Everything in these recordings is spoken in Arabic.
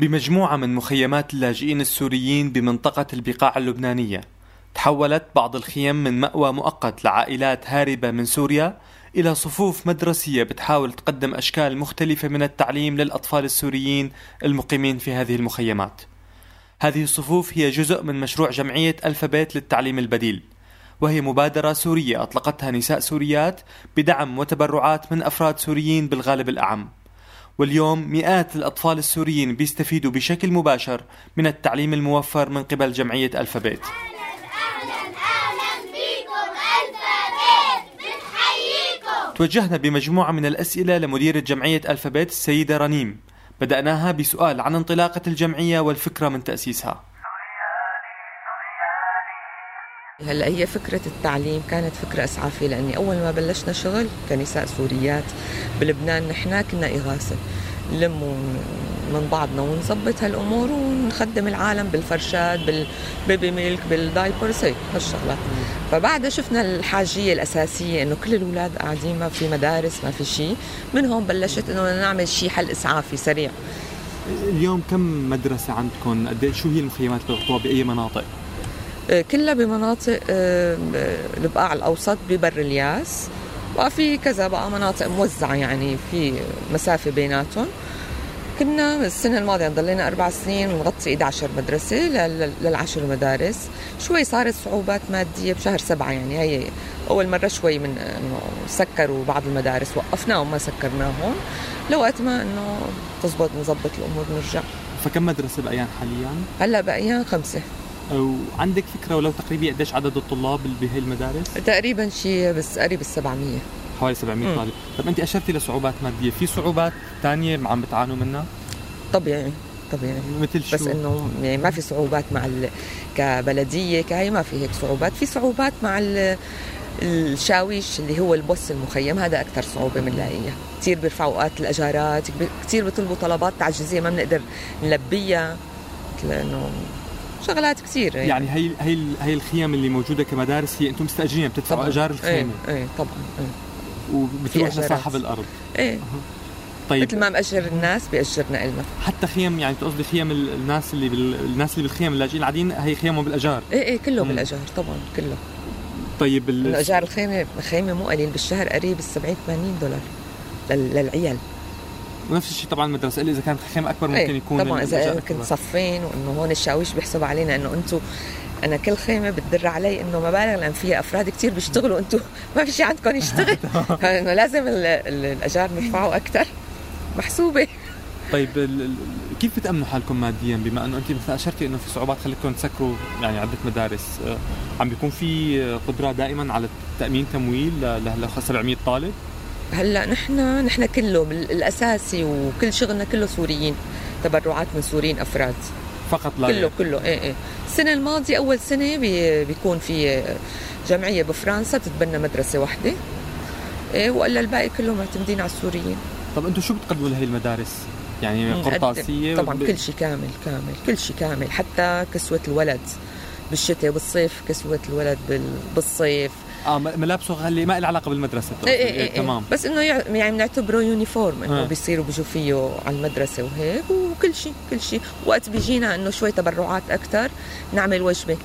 بمجموعة من مخيمات اللاجئين السوريين بمنطقة البقاع اللبنانية. تحولت بعض الخيم من مأوى مؤقت لعائلات هاربة من سوريا إلى صفوف مدرسية بتحاول تقدم أشكال مختلفة من التعليم للأطفال السوريين المقيمين في هذه المخيمات. هذه الصفوف هي جزء من مشروع جمعية ألفابيت للتعليم البديل وهي مبادرة سورية أطلقتها نساء سوريات بدعم وتبرعات من أفراد سوريين بالغالب الأعم. واليوم مئات الأطفال السوريين بيستفيدوا بشكل مباشر من التعليم الموفر من قبل جمعية ألفابيت. توجهنا بمجموعة من الأسئلة لمديرة جمعية ألفابيت السيدة رنيم. بدأناها بسؤال عن انطلاقة الجمعية والفكرة من تأسيسها. هلا هي فكرة التعليم كانت فكرة إسعافية لأني أول ما بلشنا شغل كنساء سوريات بلبنان نحن كنا إغاثة. نلم من بعضنا ونظبط هالأمور ونخدم العالم بالفرشات بالبيبي ميلك بالدايبرز هيك هالشغلات. فبعدها شفنا الحاجية الأساسية إنه كل الأولاد قاعدين ما في مدارس ما في شيء من هون بلشت إنه نعمل شيء حل إسعافي سريع. اليوم كم مدرسة عندكم؟ قد شو هي المخيمات اللي بأي مناطق؟ كلها بمناطق البقاع الأوسط ببر الياس. وفي كذا بقى مناطق موزعة يعني في مسافة بيناتهم. كنا السنة الماضية ضلينا أربع سنين ونغطي 11 مدرسة للعشر مدارس. شوي صارت صعوبات مادية بشهر سبعة يعني هي أول مرة شوي من إنه سكروا بعض المدارس وقفناهم ما سكرناهم. لوقت ما إنه تزبط نظبط الأمور نرجع. فكم مدرسة بقيان حاليا؟ هلأ بقيان خمسة. وعندك فكرة ولو تقريبا قديش عدد الطلاب بهي المدارس؟ تقريبا شيء بس قريب ال 700 حوالي 700 طالب. طب أنت أشرتي لصعوبات مادية في صعوبات ثانية عم بتعانوا منها؟ طبيعي طبيعي. مثل شو؟ بس إنه يعني ما في صعوبات مع ال... كبلدية كهي ما في هيك صعوبات. في صعوبات مع ال... الشاويش اللي هو البوس المخيم هذا أكثر صعوبة بنلاقيها كثير بيرفعوا أوقات الأجارات كثير بيطلبوا طلبات تعجيزية ما بنقدر نلبيها لأنه شغلات كثير يعني, يعني هي هي هي الخيام اللي موجودة كمدارس هي أنتم مستأجرين بتدفعوا اجار الخيمه إيه, إيه طبعا إيه. وبتروح لصاحب الأرض. إيه. طيب. مثل ما مأجر الناس بيأجرنا إلنا. حتى خيم يعني تقصدي خيم الناس اللي بال... الناس اللي بالخيم اللاجئين العاديين هي خيمهم بالاجار إيه إيه كله بالاجار طبعا كله طيب ال... اجار الخيمه خيمة مو قليل بالشهر قريب ال 70 80 دولار لل... للعيال. ونفس الشيء طبعا المدرسة. إذا كانت خيمه أكبر ممكن إيه يكون طبعا إذا كنت صفين وإنه هون الشاويش بيحسب علينا إنه أنتم أنا كل خيمة بتدر علي إنه مبالغ لأن فيها أفراد كثير بيشتغلوا أنتم ما في شيء عندكم يشتغل. فانه لازم الاجار نرفعه أكثر محسوبة. طيب كيف بتأمنوا حالكم ماديا؟ بما إنه انت مثل أشرتي إنه في صعوبات خليكم تسكروا يعني عدة مدارس آه، عم بيكون في قدرة دائما على تأمين تمويل ل 700 طالب؟ هلأ نحن نحن كله الأساسي وكل شغلنا كله سوريين تبرعات من سوريين أفراد. فقط لا كله كله إيه إيه. السنة الماضية أول سنة بي بيكون في جمعية بفرنسا بتتبنى مدرسة واحدة إيه وإلا الباقي كله معتمدين على السوريين. طب أنتم شو بتقدموا لهي المدارس؟ يعني قرطاسية طبعا ب... كل شيء كامل كامل كل شيء كامل حتى كسوة الولد بالشتاء بالصيف كسوة الولد بالصيف آه ملابسه اللي ما لها علاقة بالمدرسة إيه إيه إيه تمام. بس إنه يعني بنعتبره يونيفورم إنه. بيصيروا بيجوا فيه على المدرسة وهيك وكل شيء كل شيء وقت بيجينا إنه شوي تبرعات أكثر نعمل وجبة.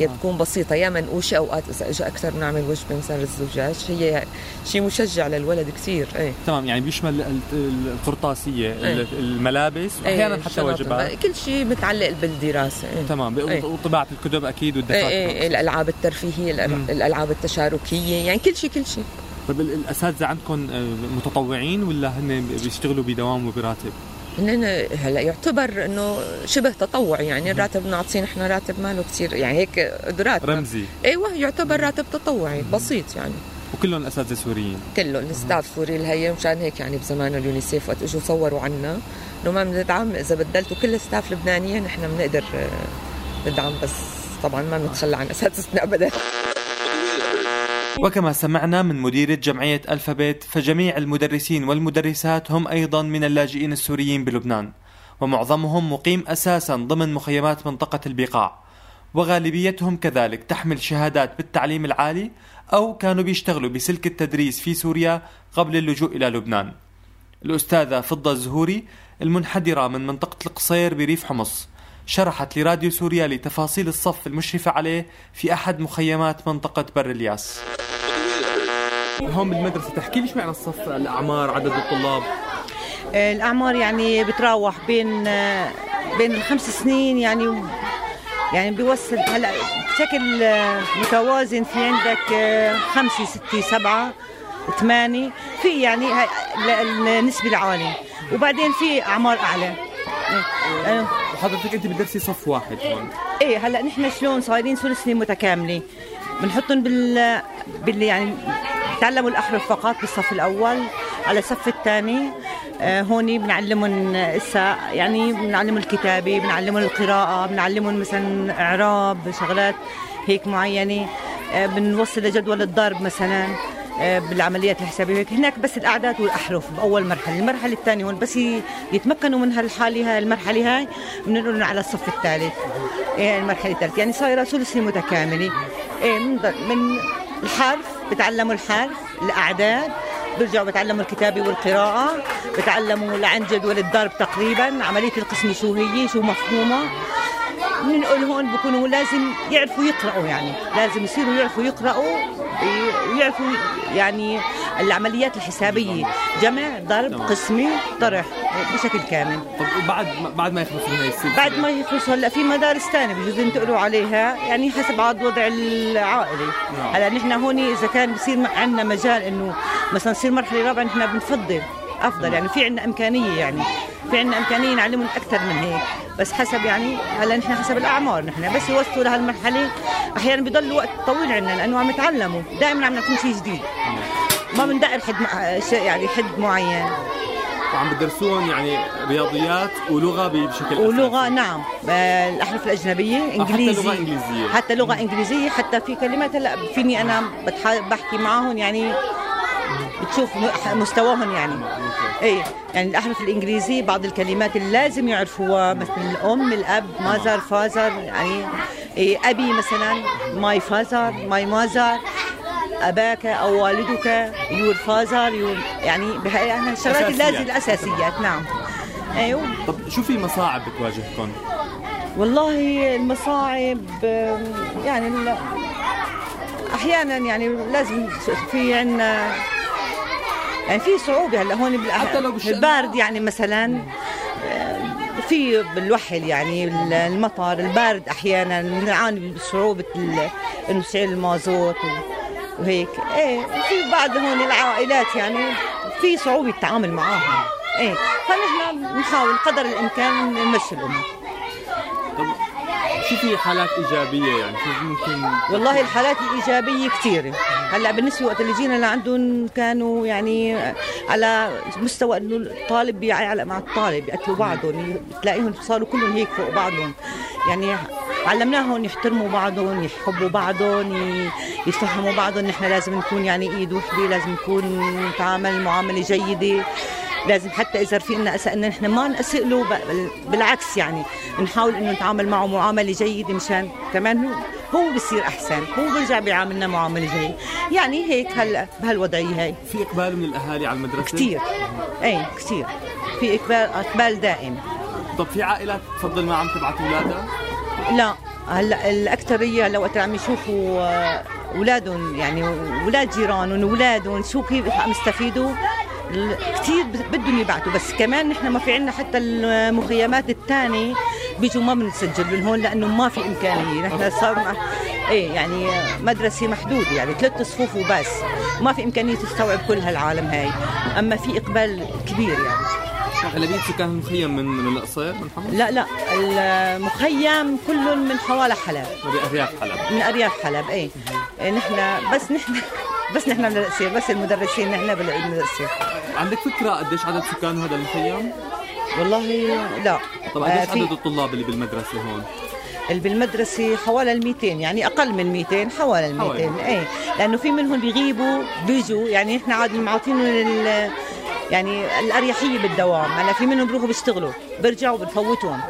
هي بتكون بسيطة يا منقوشه أوقات إذا اجى أكثر بنعمل وجبة مثلا الزجاج هي شيء مشجع للولد كثير إيه تمام يعني بيشمل القرطاسية إيه. الملابس واحيانا إيه. حتى وجبات كل شيء متعلق بالدراسة إيه. تمام إيه. وطباعة الكتب أكيد والدفاتر إيه. إيه. الألعاب الترفيهية الألعاب التشاركية يعني كل شيء كل شيء طيب الأساتذة عندكم آه، متطوعين ولا هن بيشتغلوا بدوام وبراتب؟ هن هلأ يعتبر إنه شبه تطوع يعني الراتب نعطيه نحن راتب ماله كثير يعني هيك قدرات رمزي. إيوه يعتبر راتب تطوعي بسيط يعني. وكلهم اساتذه سوريين كلهم ال staff سوري الهي مشان هيك يعني بزمان اليونيسيف وقت إجوا صوروا عنا. إنه ما بندعم إذا بدلتوا كل الاستاف لبنانيه نحن بنقدر آه، ندعم بس طبعا ما بنتخلى عن أساتذتنا ابدا. وكما سمعنا من مديرة جمعية ألفابيت فجميع المدرسين والمدرسات هم أيضا من اللاجئين السوريين بلبنان ومعظمهم مقيم أساسا ضمن مخيمات منطقة البقاع وغالبيتهم كذلك تحمل شهادات بالتعليم العالي أو كانوا بيشتغلوا بسلك التدريس في سوريا قبل اللجوء إلى لبنان. الأستاذة فضة الزهوري المنحدرة من منطقة القصير بريف حمص شرحت لراديو سوريالي تفاصيل الصف المشرفة عليه في أحد مخيمات منطقة بر الياس. هون بالمدرسة تحكي لي شو معنى الصف؟ الأعمار عدد الطلاب؟ الأعمار يعني بتراوح بين بين الخمس سنين يعني يعني بيوصل هلا بشكل متوازن في عندك خمسة ستة سبعة ثمانية. في يعني النسبة العالية وبعدين في أعمار أعلى. وحضرتك أنت بتدرسي صف واحد هون. إيه هلا نحن شلون صايرين سنين متكاملة. بنحطهم بال بال يعني تعلموا الأحرف فقط بالصف الأول على الصف الثاني آه، هون بنعلمهم اسا يعني بنعلمهم الكتابة بنعلمهم القراءة بنعلمهم مثلا إعراب شغلات هيك معينة. آه، بنوصل لجدول الضرب مثلا. بالعمليات الحسابية هناك بس الأعداد والأحرف بأول مرحلة المرحلة الثانية هون بس يتمكنوا من هالحالة هاي المرحلة هاي بننقلهم على الصف الثالث. إيه المرحلة الثالثة. يعني صايرة ثلثي متكاملة. إيه من, من الحرف بتعلموا الحرف الأعداد بيرجعوا بتعلموا الكتابة والقراءة بتعلموا لعن جدول الضرب تقريبا عملية القسم شو هي شو مفهومة. بنقول هون بكونوا لازم يعرفوا يقرأوا يعني لازم يصيروا يعرفوا يقرأوا ويعرفوا يعني العمليات الحسابية. جمع ضرب قسمي طرح بشكل كامل. طب بعد بعد ما يخلصوا هي السلسلة؟ بعد ما يخلصوا هلا في مدارس ثانية بجوز ينتقلوا عليها يعني حسب عاد وضع العائلي نعم. هلا نحن هون إذا كان بصير عندنا مجال إنه مثلا نصير مرحلة رابعة نحن بنفضل أفضل. يعني في عندنا إمكانية يعني. في عندنا امكانيه نعلمهم أكثر من هيك. بس حسب يعني هلا نحن حسب الأعمار نحن. بس يوصلوا لهالمرحله أحيانا بضل وقت طويل عندنا لأنه عم نتعلموا دائما عم نكون شيء جديد. ما بندقر حد شيء يعني حد معين. وعم بدرسوهم يعني رياضيات ولغة بشكل ولغة أساسي. نعم الاحرف الأجنبية انجليزي حتى لغة إنجليزية. حتى لغة إنجليزية. حتى في كلمات هلا فيني أنا بحكي معهم يعني بتشوف مستواهم يعني. اي يعني الأحرف الانجليزيه بعض الكلمات اللي لازم يعرفوها مثل الأم الأب mother father يعني إيه أبي مثلا my father my mother أباك أو والدك your father your يعني يعني الشغلات اللازم الأساسيات نعم. أيوه. طب شو في مصاعب بتواجهكم؟ والله المصاعب يعني أحيانا يعني لازم في عندنا يعني في صعوبة هلا هون حتى لو البارد يعني مثلا في بالوحل يعني المطر البارد أحيانا بنعاني بصعوبه إنه سعر المازوت وهيك. إيه في بعض هون العائلات يعني في صعوبة التعامل معاهم. إيه فنحن بنحاول قدر الإمكان نمشي الأمور شو في حالات إيجابية يعني؟ كيف ممكن والله الحالات الإيجابية كثيره هلا بالنسبة وقت اللي جينا لعندهم كانوا يعني على مستوى إنه الطالب بيعلق مع الطالب يقتلوا بعضهم تلاقيهم صاروا كلهم هيك فوق بعضهم. يعني علمناهم يحترموا بعضهم يحبوا بعضهم يفهموا بعضهم. نحن لازم نكون يعني إيد وحدة لازم نكون نتعامل معاملة جيدة. لازم حتى إذا في لنا أساء إن نحن ما نسئ له بالعكس يعني نحاول إنه نتعامل معه معاملة جيدة مشان كمان هو هو بصير أحسن هو بيرجع بيعاملنا معاملة جيدة. يعني هيك هلا بهالوضعية هاي. في إقبال من الأهالي على المدرسة؟ كثير اي كثير في إقبال إقبال دائم. طب في عائلات تفضل ما عم تبعث أولادها؟ لا. هلأ الاكثريه وقت عم يشوفوا آه، أولادهم يعني أولاد جيرانهم أولادهم شو كيف عم يستفيدوا؟ كثير بدهم يبعثوا بس كمان نحن ما في عندنا حتى المخيمات الثانية بيجوا ما بنسجل من هون لأنه ما في إمكانية. نحن صار إيه يعني مدرسة محدودة يعني ثلاث صفوف وبس. ما في إمكانية تستوعب كل هالعالم هاي. أما في إقبال كبير يعني. أغلبية سكان المخيم من من القصير من حمص؟ لا لا. المخيم كلهم من حوالي حلب. من أرياف حلب. من أرياف حلب إيه, إيه نحن بس نحن بس نحن بنقصير بس المدرسين نحن بنقصير عندك فكرة قديش عدد سكان هذا المخيم؟ والله لا. طب قديش آه عدد الطلاب اللي بالمدرسة هون؟ اللي بالمدرسة حوالي ال 200 يعني أقل من 200 حوالي ال 200 إيه. لأنه في منهم بيغيبوا بيجوا يعني إحنا عاد معطينهم يعني الأريحية بالدوام. هلا في منهم بيروحوا بيشتغلوا بيرجعوا بنفوتهم.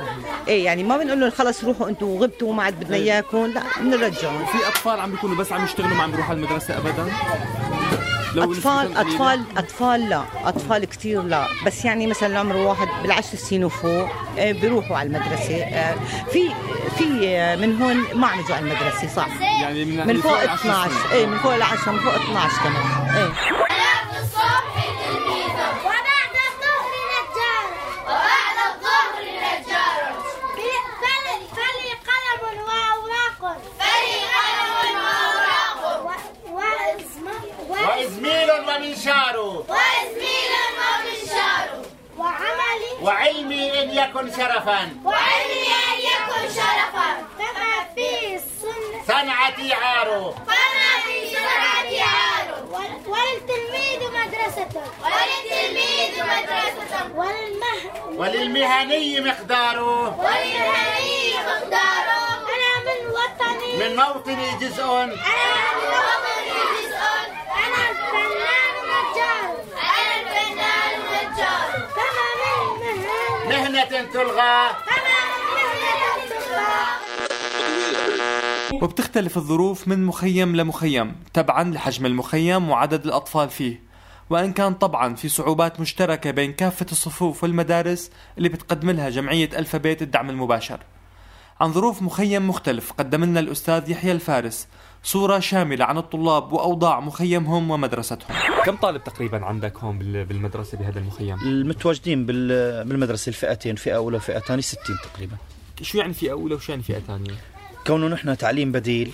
إيه يعني ما بنقول لهم خلص روحوا أنتم غبتوا وما عاد بدنا إياكم لا بنرجعهم. في أطفال عم بيكونوا بس عم يشتغلوا ما عم بيروحوا على المدرسة ابدا؟ لو أطفال؟ أطفال أطفال لا أطفال كثير لا بس يعني مثلا عمر واحد بالعشر سنين وفوق آه، بيروحوا على المدرسة آه، في في آه، من هون ما عم يجوا على المدرسة صح يعني من, من فوق العشر 12 سنين. إيه من فوق العشرة من فوق 12 كمان إيه يكن شرفا. وعلمي أن يكن شرفا. كما في السنة. صنعتي عار فما في سرعة عار وللتلميذ مدرسة. وللتلميذ مدرسة. وللمه وللمهني مقدار وللهني مقدار أنا من وطني. من موطني جزء. أنا من وطني جزء أنا الفنان نجار أنا الفنان نجار فما من مهن مهنة تلغى. وبتختلف الظروف من مخيم لمخيم تبعا لحجم المخيم وعدد الأطفال فيه. وإن كان طبعا في صعوبات مشتركة بين كافة الصفوف والمدارس اللي بتقدم لها جمعية ألفابيت الدعم المباشر. عن ظروف مخيم مختلف قدم لنا الأستاذ يحيى الفارس صورة شاملة عن الطلاب وأوضاع مخيمهم ومدرستهم كم طالب تقريبا عندك هون بالمدرسة بهذا المخيم؟ المتواجدين بال- بالمدرسة الفئتين فئة أولى وفئة ثانية 60 تقريبا شو يعني فئة أولى وشو يعني فئة ثانية؟ كونه نحن تعليم بديل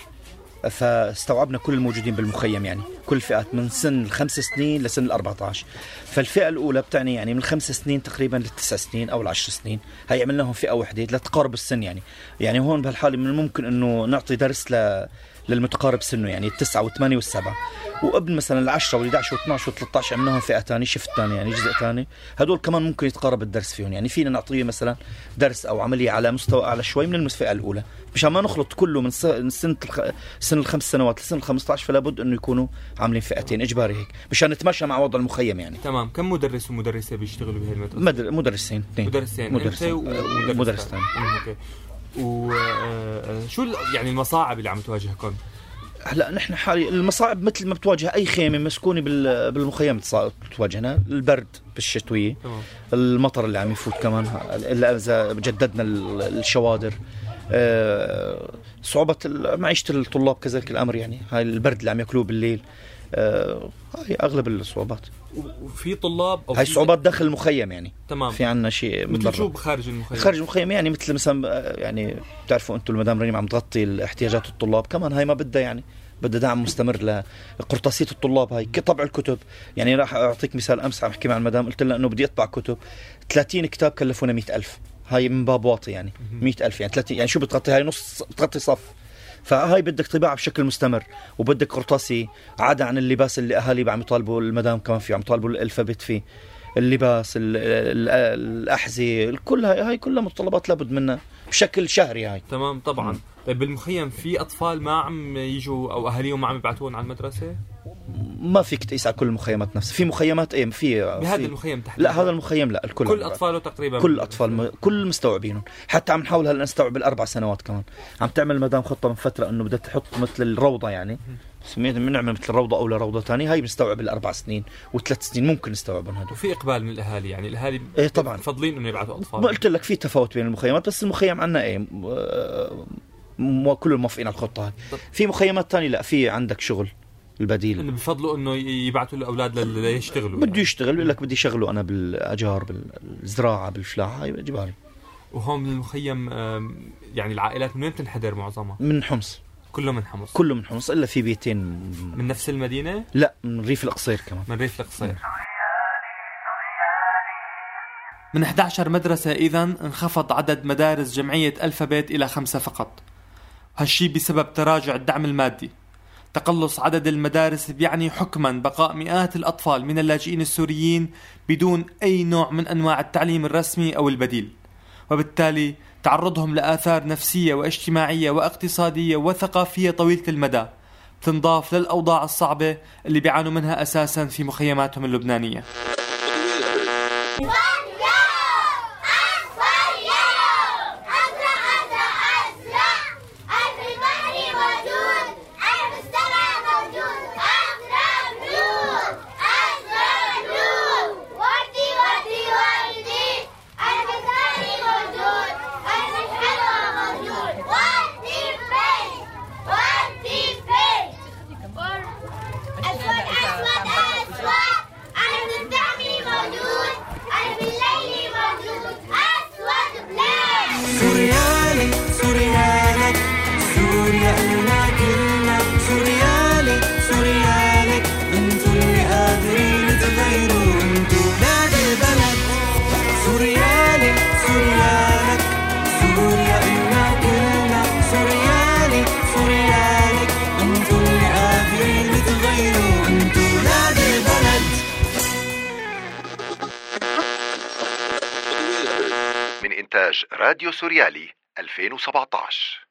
فاستوعبنا كل الموجودين بالمخيم يعني. كل فئات من سن الخمس سنين لسن ال 14 فالفئة الأولى بتعني يعني من الخمس سنين تقريبا للتسع سنين أو العشر سنين. هي عملناهم فئة وحدة لتقارب السن يعني. يعني هون بهالحالة من الممكن أنه نعطي درس ل للمتقارب سنه يعني التسعة والثمانية والسبعة وابن مثلا العشرة وال11 و12 و13 عملناهم فئة ثانية شفت ثاني يعني جزء ثاني هدول كمان ممكن يتقارب الدرس فيهم. يعني فينا نعطيه مثلا درس أو عملية على مستوى أعلى شوي من الفئة الأولى. مشان ما نخلط كله من سنة الخ... سن الخمس سنوات لسن ال 15 فلا بد إنه يكونوا عاملين فئتين إجباري هيك. مشان نتماشى مع وضع المخيم يعني. تمام. كم مدرس ومدرسة بيشتغلوا بهي المدرسة؟ مدر... مدرسين اثنين. مدرسين مدرسين. ومدرس مدرس ثاني. ثاني أمم، وشو يعني المصاعب اللي عم تواجهكم؟ هلا نحن حالي المصاعب مثل ما بتواجه أي خيمة مسكونة بال... بالمخيم بتواجهنا. البرد بالشتوية. المطر اللي عم يفوت كمان. إلا إذا جددنا ال- الشوادر. آه، صعوبة ال- معيشة الطلاب كذلك الأمر يعني. هاي البرد اللي عم ياكلوه بالليل. آه، هاي أغلب الصعوبات. وفي طلاب أو هاي صعوبات داخل المخيم يعني. تمام. في عنا شيء من مثل برا. شو بخارج المخيم؟ خارج المخيم يعني مثل مثلا يعني بتعرفوا أنتم المدام رنيم عم تغطي احتياجات الطلاب. كمان هاي ما بدها يعني بدها دعم مستمر لقرطاسية الطلاب هاي. طبع الكتب. يعني راح أعطيك مثال أمس عم أحكي مع المدام. قلت لها إنه بدي أطبع كتب. 30 كتاب كلفونا 100000 هاي من باب واطي يعني. 100000 يعني. 30 يعني شو بتغطي؟ هاي نص بتغطي صف. فهاي بدك طباعة بشكل مستمر وبدك قرطاسي عدا عن اللباس اللي أهالي عم يطالبوا المدام كمان فيه عم يطالبوا الالفابت فيه اللباس ال- ال- الأحذية كل هاي هاي كلها متطلبات لابد منها بشكل شهري هاي. تمام طبعا. طيب بالمخيم في أطفال ما عم يجوا أو أهاليهم ما عم يبعثوهم على المدرسة؟ ما فيك تقيس على كل المخيمات نفسها. في مخيمات إيه في بهذا في المخيم تحديدا. لا هذا المخيم لا الكل. كل أطفاله تقريبا. كل الاطفال م... كل مستوعبينهم. حتى عم نحاول هلأ نستوعب الأربع سنوات كمان. عم تعمل مدام خطة من فترة إنه بدها تحط مثل الروضة يعني. سميتها بنعمل مثل روضة اولى روضة ثانية هاي بنستوعب الأربع سنين وثلاث سنين ممكن نستوعبهم هدول. وفي إقبال من الأهالي يعني. الأهالي إيه طبعاً. مفضلين إنه يبعثوا أطفال. ما قلت لك في تفاوت بين المخيمات بس المخيم عندنا إيه آه، مو كلهم موافقين على الخطة هاي. في مخيمات ثانية لا في عندك شغل. البديل. إنه بفضلوا إنه يبعثوا الاولاد ليشتغلوا. بده يعني. يشتغل بيقول لك بدي شغله أنا بالأجار بالزراعة بالفلاحة هاي اجباري وهون من المخيم يعني العائلات من وين بتنحدر معظمها؟ من حمص. كله من حمص. كله من حمص إلا في بيتين. من نفس المدينة؟ لا من ريف القصير كمان. من ريف القصير. من 11 مدرسة إذا انخفض عدد مدارس جمعية ألفابيت إلى خمسة فقط. هالشي بسبب تراجع الدعم المادي. تقلص عدد المدارس بيعني حكما بقاء مئات الأطفال من اللاجئين السوريين بدون أي نوع من أنواع التعليم الرسمي أو البديل. وبالتالي تعرضهم لآثار نفسية واجتماعية واقتصادية وثقافية طويلة المدى تنضاف للأوضاع الصعبة اللي بيعانوا منها أساسا في مخيماتهم اللبنانية. إنتاج راديو سوريالي 2017